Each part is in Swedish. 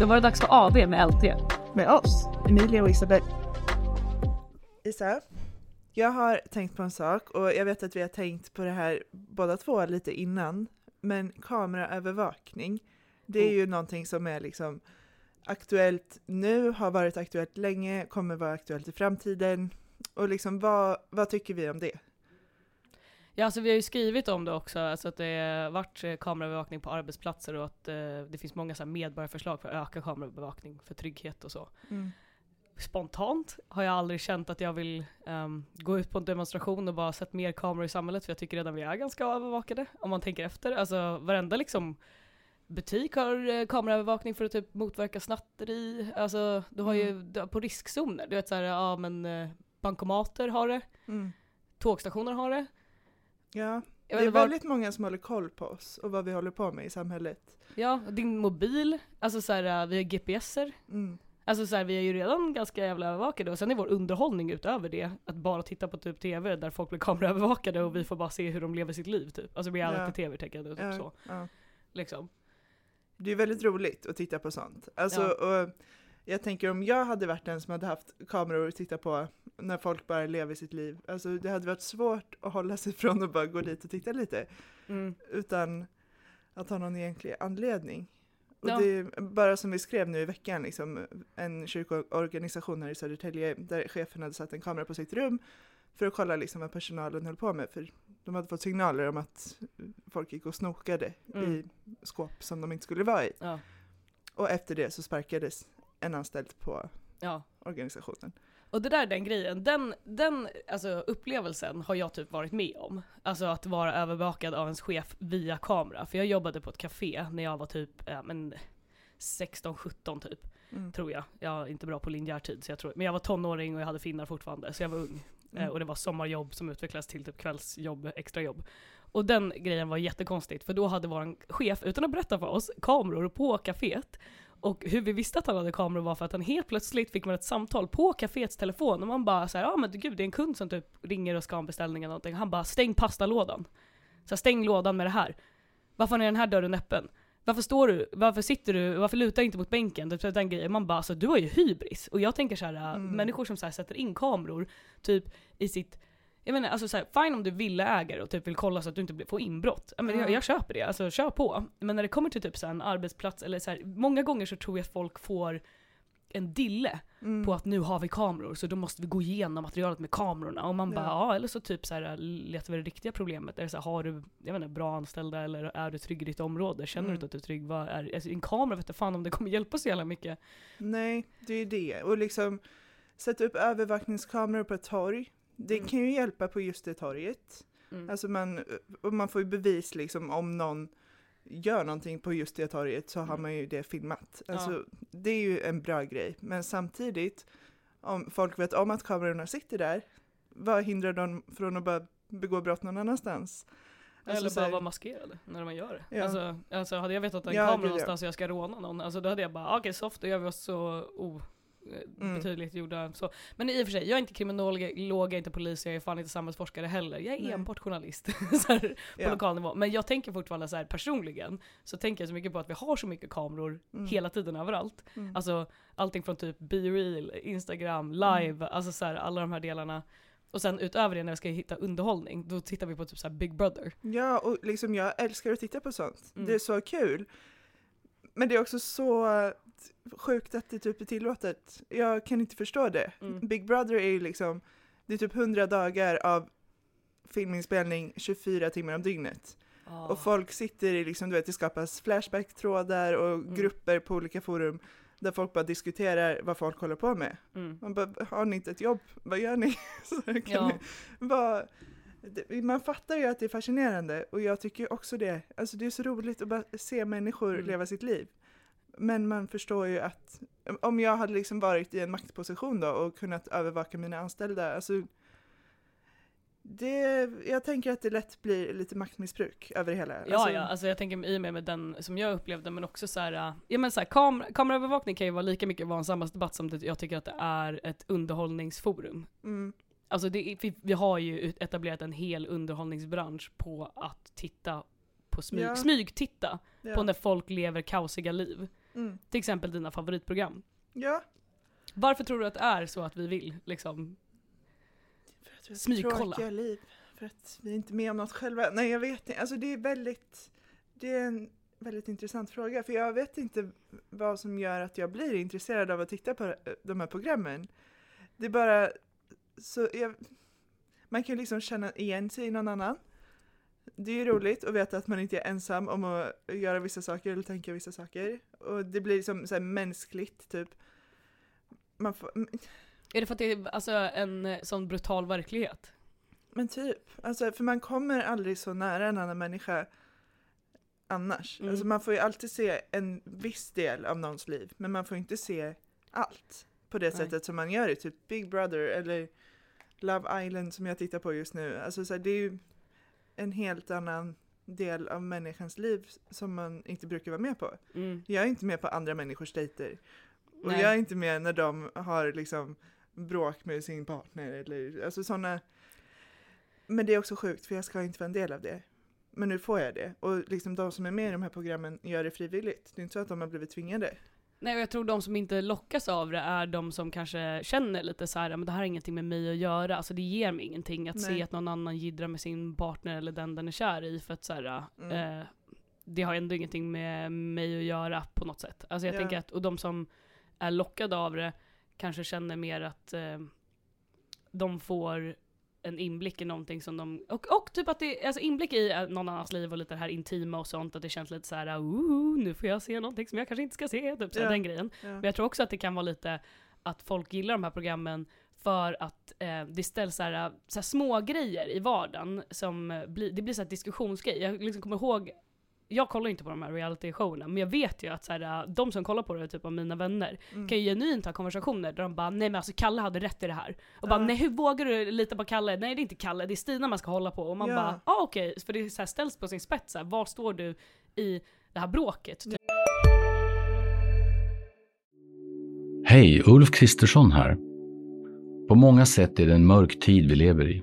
Då var det dags för AV med LT. Med oss, Emilia och Isabel. Isa, jag har tänkt på en sak och jag vet att vi har tänkt på det här båda två lite innan. Men kameraövervakning, det är ju någonting som är liksom aktuellt nu, har varit aktuellt länge, kommer vara aktuellt i framtiden. Och liksom vad, vad tycker vi om det? Ja, alltså vi har ju skrivit om det också, alltså att det har varit eh, kameraövervakning på arbetsplatser och att eh, det finns många så här, medborgarförslag för att öka kameraövervakning för trygghet och så. Spontant har jag aldrig känt att jag vill ehm, gå ut på en demonstration och bara sett mer kameror i samhället, för jag tycker redan vi är ganska övervakade, om man tänker efter. Alltså varenda liksom butik har eh, kameraövervakning för att typ motverka snatteri, alltså du har ju Mm. har på riskzoner, du vet såhär, ja men eh, bankomater har det, Mm. tågstationer har det. Ja, det är väldigt många som håller koll på oss och vad vi håller på med i samhället. Ja, din mobil, alltså såhär, vi har GPSer. Mm. Alltså såhär, vi är ju redan ganska jävla övervakade och sen är vår underhållning utöver det att bara titta på typ TV där folk blir kameraövervakade och vi får bara se hur de lever sitt liv typ. Alltså reality-tv-tecken och typ Ja, så. ja. Liksom. Det är väldigt roligt att titta på sånt. Alltså, och jag tänker om jag hade varit den som hade haft kameror att titta på när folk bara lever sitt liv. Alltså det hade varit svårt att hålla sig från att bara gå dit och titta lite Mm. utan att ha någon egentlig anledning. Och Ja. det är bara som vi skrev nu i veckan, liksom, en kyrkoorganisation här i Södertälje där chefen hade satt en kamera på sitt rum för att kolla liksom vad personalen höll på med. För de hade fått signaler om att folk gick och snokade Mm. i skåp som de inte skulle vara i. Ja. Och efter det så sparkades en anställd på ja. organisationen. Och det där är den grejen, den, den alltså, upplevelsen har jag typ varit med om. Alltså att vara övervakad av ens chef via kamera. För jag jobbade på ett café när jag var typ men 16-17 typ. Mm. tror jag. Jag är inte bra på linjär tid, så jag tror, men jag var tonåring och jag hade finnar fortfarande, så jag var ung. Mm. Eh, och det var sommarjobb som utvecklades till typ kvällsjobb, extrajobb. Och den grejen var jättekonstigt, för då hade vår chef, utan att berätta för oss, kameror på kaféet. Och hur vi visste att han hade kameror var för att han helt plötsligt fick man ett samtal på kaféets telefon och man bara såhär, ja men gud det är en kund som typ ringer och ska ha en beställning eller någonting. Han bara, stäng pastalådan. Så stäng lådan med det här. Varför är den här dörren öppen? Varför står du, varför sitter du, varför lutar du inte mot bänken? Typ den grejen. Man bara alltså du har ju hybris. Och jag tänker så här, Mm. människor som så sätter in kameror typ i sitt jag menar, alltså så här, fine om du är villaägare och typ vill kolla så att du inte får inbrott. Men jag, Ja. jag köper det, alltså kör på. Men när det kommer till typ så en arbetsplats eller så här, många gånger så tror jag att folk får en dille Mm. på att nu har vi kameror så då måste vi gå igenom materialet med kamerorna. Och man bara Ja. ja, eller så typ så här, letar vi det riktiga problemet. Är så här, har du jag vet inte, bra anställda eller är du trygg i ditt område? Känner Mm. du att du är trygg? Vad är, alltså, en kamera vet inte fan om det kommer hjälpa så jävla mycket. Nej, det är det. Och liksom sätta upp övervakningskameror på ett torg. Det Mm. kan ju hjälpa på just det torget. Mm. Alltså man, och man får ju bevis liksom om någon gör någonting på just det torget så har Mm. man ju det filmat. Ja. Alltså det är ju en bra grej. Men samtidigt, om folk vet om att kamerorna sitter där, vad hindrar dem från att bara begå brott någon annanstans? Alltså, eller bara vara maskerade när man gör det. Ja. Alltså, alltså hade jag vetat att en Ja, kamera ja. någonstans och jag ska råna någon, alltså då hade jag bara okej soft, då gör vi oss så oh, eh, Mm. betydligt gjorda så. Men i och för sig, jag är inte kriminolog, jag är inte polis, jag är fan inte samhällsforskare heller. Jag är Nej. enbart journalist här, på Ja. lokal nivå. Men jag tänker fortfarande så här personligen, så tänker jag så mycket på att vi har så mycket kameror Mm. hela tiden överallt. Mm. Alltså allting från typ B-reel, Instagram, live, alltså så här, alla de här delarna. Och sen utöver det när jag ska hitta underhållning, då tittar vi på typ så Big Brother. Ja, och liksom jag älskar att titta på sånt. Mm. Det är så kul. Men det är också så sjukt att det typ är tillåtet. Jag kan inte förstå det. Mm. Big Brother är ju liksom, det är typ 100 dagar av filminspelning 24 timmar om dygnet. Och folk sitter i liksom, du vet, det skapas flashback-trådar och Mm. grupper på olika forum där folk bara diskuterar vad folk håller på med. Mm. Man bara, har ni inte ett jobb? Vad gör ni? Ja. ni det, man fattar ju att det är fascinerande och jag tycker också det. Alltså det är så roligt att bara se människor Mm. leva sitt liv. Men man förstår ju att om jag hade liksom varit i en maktposition då och kunnat övervaka mina anställda, alltså det, jag tänker att det lätt blir lite maktmissbruk över det hela. Ja, alltså, ja, alltså jag tänker i och med, med den som jag upplevde, men också så här, äh, ja men så här, kam kameraövervakning kan ju vara lika mycket vara en samhällsdebatt som det, jag tycker att det är ett underhållningsforum. Mm, Alltså det, vi, vi har ju etablerat en hel underhållningsbransch på att titta på smyg, Ja. smygtitta ja. på när folk lever kaosiga liv. Mm. Till exempel dina favoritprogram. Ja. Varför tror du att det är så att vi vill liksom? För att vi Smygkolla. liv. För att vi är inte med om något själva. Nej jag vet inte, alltså det är väldigt, det är en väldigt intressant fråga. För jag vet inte vad som gör att jag blir intresserad av att titta på eh, de här programmen. Det är bara så, jag, man kan ju liksom känna igen sig i någon annan. Det är ju roligt att veta att man inte är ensam om att göra vissa saker eller tänka vissa saker. Och det blir liksom så mänskligt typ. Man får, Är det för att det är alltså, en eh, sån brutal verklighet? Men typ, alltså, för man kommer aldrig så nära en annan människa annars. Mm. Alltså, man får ju alltid se en viss del av någons liv, men man får inte se allt på det Nej. sättet som man gör i typ Big Brother eller Love Island som jag tittar på just nu. Alltså, så här, det är ju en helt annan del av människans liv som man inte brukar vara med på. Mm. Jag är inte med på andra människors dejter. Och Nej. jag är inte med när de har liksom bråk med sin partner eller alltså sådana. Men det är också sjukt för jag ska inte vara en del av det. Men nu får jag det. Och liksom de som är med i de här programmen gör det frivilligt. Det är inte så att de har blivit tvingade. Nej och jag tror de som inte lockas av det är de som kanske känner lite så här, men det här har ingenting med mig att göra, alltså det ger mig ingenting att Nej. se att någon annan jiddrar med sin partner eller den den är kär i för att så här, Mm. eh, det har ändå ingenting med mig att göra på något sätt. Alltså jag Ja. tänker att, och de som är lockade av det kanske känner mer att eh, de får en inblick i någonting som de, och, och typ att det, alltså inblick i eh, någon annans liv och lite det här intima och sånt, att det känns lite så här, uh, nu får jag se någonting som jag kanske inte ska se, typ så Ja. den grejen. Ja. Men jag tror också att det kan vara lite att folk gillar de här programmen för att eh, det ställs så här, så här små grejer i vardagen som eh, blir, det blir så här diskussionsgrej. Jag liksom kommer ihåg, jag kollar inte på de här reality-showerna, men jag vet ju att så här, de som kollar på det, typ av mina vänner, Mm. kan ju genuint ha konversationer där de bara nej men alltså Kalle hade rätt i det här. Och bara Ja. nej hur vågar du lita på Kalle? Nej det är inte Kalle, det är Stina man ska hålla på. Och man Ja. bara ah, okej, för det så här ställs på sin spets, så här, var står du i det här bråket? Typ. Hej, Ulf Kristersson här. På många sätt är det en mörk tid vi lever i.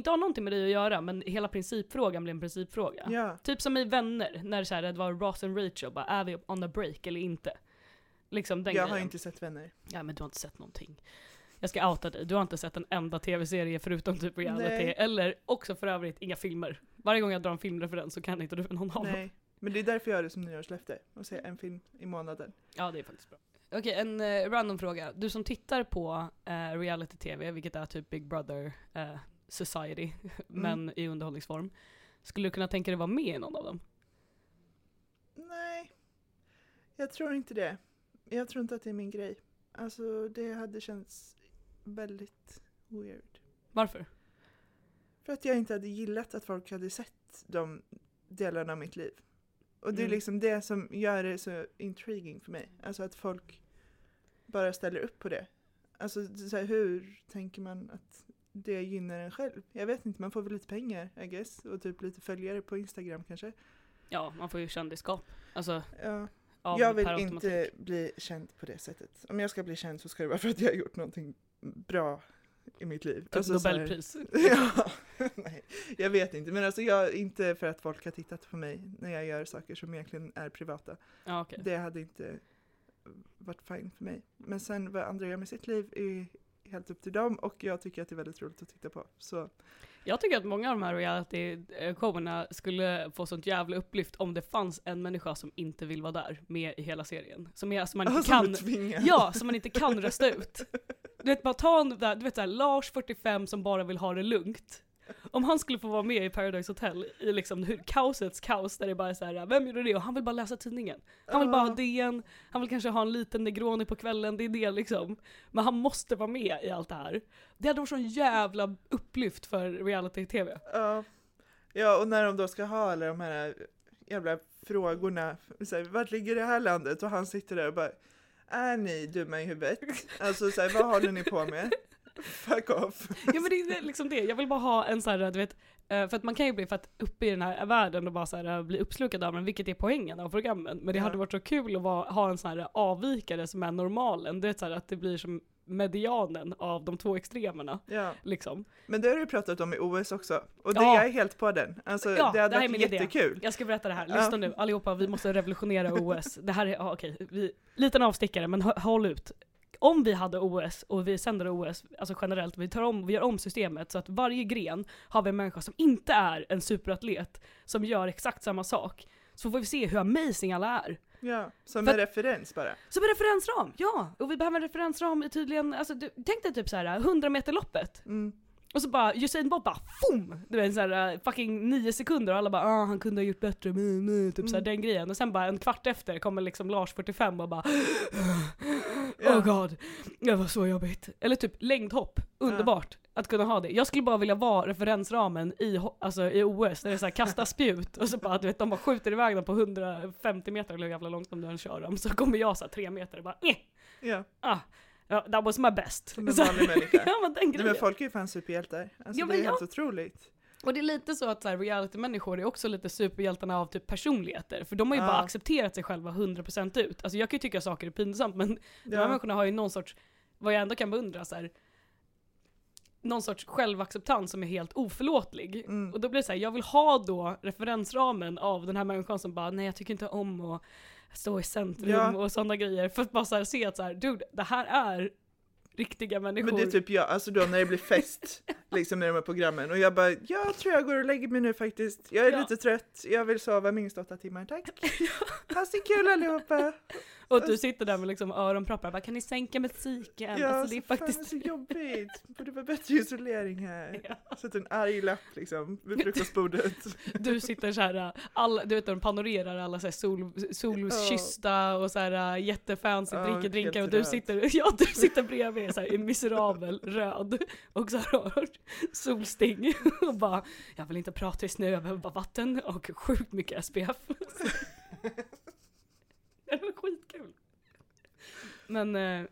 Inte har någonting med dig att göra, men hela principfrågan blir en principfråga. Ja. Typ som i Vänner, när så här, det var Ross and Rachel, bara, är vi on the break eller inte? Liksom den Jag har grejen. inte sett Vänner. Ja men du har inte sett någonting. Jag ska outa dig, du har inte sett en enda tv-serie förutom typ reality, Nej. eller också för övrigt inga filmer. Varje gång jag drar en filmreferens så kan inte du någon av dem. Nej. Men det är därför jag har det som nyårslöfte. Att se en film i månaden. Ja det är faktiskt bra. Okej, en eh, random fråga. Du som tittar på eh, reality-tv, vilket är typ Big Brother eh, Society, men i underhållningsform. Skulle du kunna tänka dig vara med i någon av dem? Nej. Jag tror inte det. Jag tror inte att det är min grej. Alltså det hade känts väldigt weird. Varför? För att jag inte hade gillat att folk hade sett de delarna av mitt liv. Och det är Mm. liksom det som gör det så intriguing för mig. Alltså att folk bara ställer upp på det. Alltså så här, hur tänker man att det gynnar en själv? Jag vet inte, man får väl lite pengar I guess. Och typ lite följare på Instagram kanske. Ja, man får ju kändisskap. Alltså, Ja. jag vill inte bli känd på det sättet. Om jag ska bli känd så ska det vara för att jag har gjort någonting bra i mitt liv. Typ Alltså, Nobelpris. ja, nej, jag vet inte. Men alltså jag, inte för att folk har tittat på mig när jag gör saker som egentligen är privata. Ja, okej. Det hade inte varit fine för mig. Men sen vad andra gör med sitt liv är helt upp till dem och jag tycker att det är väldigt roligt att titta på. Så Jag tycker att många av de här reality-showerna skulle få sånt jävla upplyft om det fanns en människa som inte vill vara där med i hela serien. Som, är, som man inte alltså, kan, tvingad. ja, som man inte kan rösta ut. Du vet, bara ta en du vet såhär, Lars 45 som bara vill ha det lugnt. Om han skulle få vara med i Paradise Hotel i liksom hur kaosets kaos där det bara är så här, vem gjorde det? Och han vill bara läsa tidningen. Han vill bara ha. DN, han vill kanske ha en liten Negroni på kvällen, det är det liksom. Men han måste vara med i allt det här. Det hade varit sån jävla upplyft för reality-tv. Ja. Ja, och när de då ska ha alla de här jävla frågorna, så här, vart ligger det här landet? Och han sitter där och bara, är ni dumma i huvudet? Alltså så här, vad håller ni på med? Fuck off. Ja men det är liksom det, jag vill bara ha en sån här, du vet, eh, för att man kan ju bli för att uppe i den här världen och bara så här, bli uppslukad av den, vilket är poängen av programmen. Men det Ja. hade varit så kul att vara, ha en sån här avvikare som är normalen. Det är så här att det blir som medianen av de två extremerna. Ja, Liksom. men det har du pratat om i OS också. Och det, Ja. jag är helt på den. Alltså, Ja, det hade det varit min idé. jättekul. Jag ska berätta det här, Ja. lyssna nu allihopa, vi måste revolutionera OS. Det här är, ja, okej, vi, liten avstickare men hå- håll ut. Om vi hade OS och vi sänder OS, alltså generellt, vi, tar om, vi gör om systemet så att varje gren har vi en människa som inte är en superatlet, som gör exakt samma sak. Så får vi se hur amazing alla är. Ja, som För en referens bara. Som en referensram, ja! Och vi behöver en referensram i tydligen, alltså du, tänk dig typ så här 100 meter loppet. Mm. Och så bara Usain Bolt bara FOOM! Du vet såhär fucking nio sekunder och alla bara ah, han kunde ha gjort bättre, mm, mm, typ såhär Mm. den grejen. Och sen bara en kvart efter kommer liksom Lars 45 och bara Ja. Oh god, det var så jobbigt. Eller typ längdhopp, underbart att kunna ha det. Jag skulle bara vilja vara referensramen i, alltså, i OS, där det är såhär kasta spjut och så bara du vet de bara skjuter iväg dem på 150 meter eller hur jävla långt de nu än kör dem. Så kommer jag såhär tre meter och bara eh, Ja, ah, ja, that was my best. som en vanlig människa. ja men den Nej, grejen. men folk är ju fan superhjältar. Alltså, Ja, det är ja. helt otroligt. Och det är lite så att så här, reality-människor är också lite superhjältarna av typ personligheter. För de har ju Ja. bara accepterat sig själva 100% ut. Alltså jag kan ju tycka saker är pinsamt men de här Ja. människorna har ju någon sorts, vad jag ändå kan beundra så här, någon sorts självacceptans som är helt oförlåtlig. Mm. Och då blir det så här, jag vill ha då referensramen av den här människan som bara nej jag tycker inte om att stå i centrum Ja. och sådana grejer. För att bara så se att så här, dude, det här är riktiga människor. Men det är typ jag, alltså då när det blir fest, liksom med de här programmen, och jag bara, jag tror jag går och lägger mig nu faktiskt. Jag är Ja. lite trött, jag vill sova minst åtta timmar, tack. Ha så kul allihopa! Och att du sitter där med liksom öronproppar bara kan ni sänka musiken? Ja, alltså det är så faktiskt... fan, det är så jobbigt. Borde vara bättre isolering här. Ja. Sätt en arg lapp liksom vid frukostbordet. Du sitter så här, alla, du vet de panorerar alla så här sol, solkyssta och så här äh, jättefancy Ja, dricker drinkar och du röd. sitter, ja du sitter bredvid så här, miserabel, röd och så här solsting och bara jag vill inte prata i snö, jag behöver bara vatten och sjukt mycket SPF. det var skitkul. Men eh,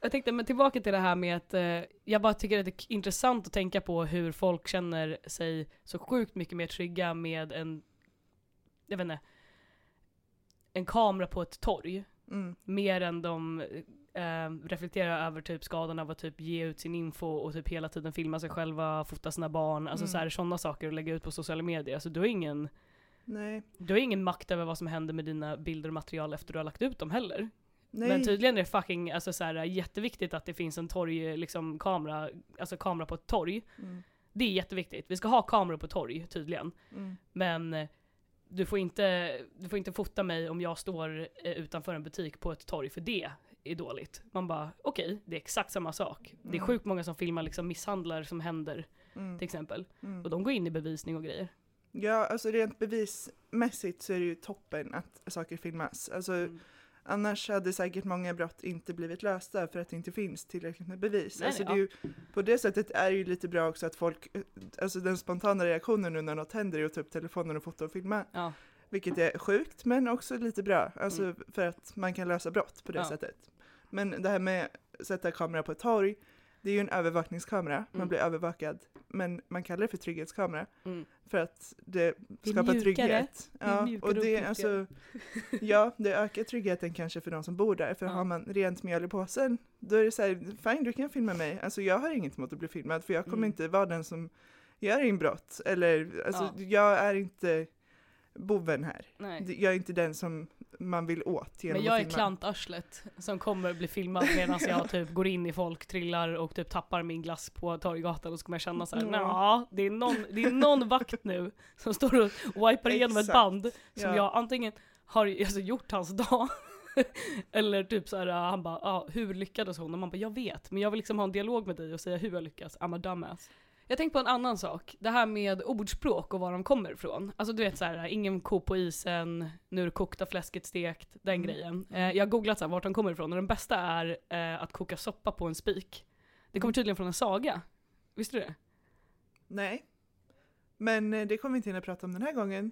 jag tänkte, men tillbaka till det här med att eh, jag bara tycker att det är intressant att tänka på hur folk känner sig så sjukt mycket mer trygga med en, jag vet inte, en kamera på ett torg. Mm. Mer än de eh, reflekterar över typ skadan av att typ ge ut sin info och typ hela tiden filma sig själva, fota sina barn, alltså Mm. sådana saker och lägga ut på sociala medier. Alltså du har ingen, Nej. du har ingen makt över vad som händer med dina bilder och material efter du har lagt ut dem heller. Nej. Men tydligen är det fucking, alltså så här, jätteviktigt att det finns en torg, liksom kamera, alltså kamera på ett torg. Mm. Det är jätteviktigt. Vi ska ha kameror på torg, tydligen. Mm. Men eh, du får inte, du får inte fota mig om jag står eh, utanför en butik på ett torg, för det är dåligt. Man bara, okej, det är exakt samma sak. Det är Mm. sjukt många som filmar liksom misshandlar som händer, Mm. till exempel. Mm. Och de går in i bevisning och grejer. Ja, alltså rent bevismässigt så är det ju toppen att saker filmas. Alltså, Mm. Annars hade säkert många brott inte blivit lösta för att det inte finns tillräckligt med bevis. Nej, alltså det är ju, på det sättet är det ju lite bra också att folk, alltså den spontana reaktionen nu när något händer är att ta upp telefonen och fota och filma. Ja. Vilket är sjukt men också lite bra, alltså Mm. för att man kan lösa brott på det Ja. sättet. Men det här med att sätta kamera på ett torg, det är ju en övervakningskamera, man Mm. blir övervakad. Men man kallar det för trygghetskamera Mm. för att det Det skapar mjukare. trygghet. Det Ja, mjukare och det, och alltså, ja, det ökar tryggheten kanske för de som bor där. För Ja. har man rent mjöl i påsen, då är det så här, fine du kan filma mig. Alltså jag har inget emot att bli filmad för jag kommer Mm. inte vara den som gör inbrott. Eller, alltså Ja. jag är inte boven här. Nej. Det- Jag är inte den som man vill åt genom Men jag att är filma. klantarslet som kommer bli filmad medan jag typ går in i folk, trillar och typ tappar min glass på Torggatan och så kommer jag känna såhär, Ja. ja det är någon, det är någon vakt nu som står och wipar igenom ett band som Ja. jag antingen har alltså, gjort hans dag eller typ såhär, han bara, ja hur lyckades hon? Och man bara, jag vet, men jag vill liksom ha en dialog med dig och säga hur jag lyckas, I'm a dumbass. Jag tänkte på en annan sak, det här med ordspråk och var de kommer ifrån. Alltså du vet såhär, ingen ko på isen, nu är det kokta fläsket stekt, den Mm. grejen. Eh, jag har googlat såhär, vart de kommer ifrån och den bästa är eh, att koka soppa på en spik. Det kommer tydligen från en saga. Visste du det? Nej. Men eh, det kommer vi inte hinna prata om den här gången.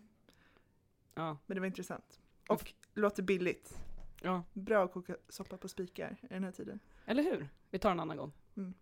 Ja. Men det var intressant. Och låter billigt. ja. Bra att koka soppa på spikar i den här tiden. Eller hur? Vi tar en annan gång. Mm.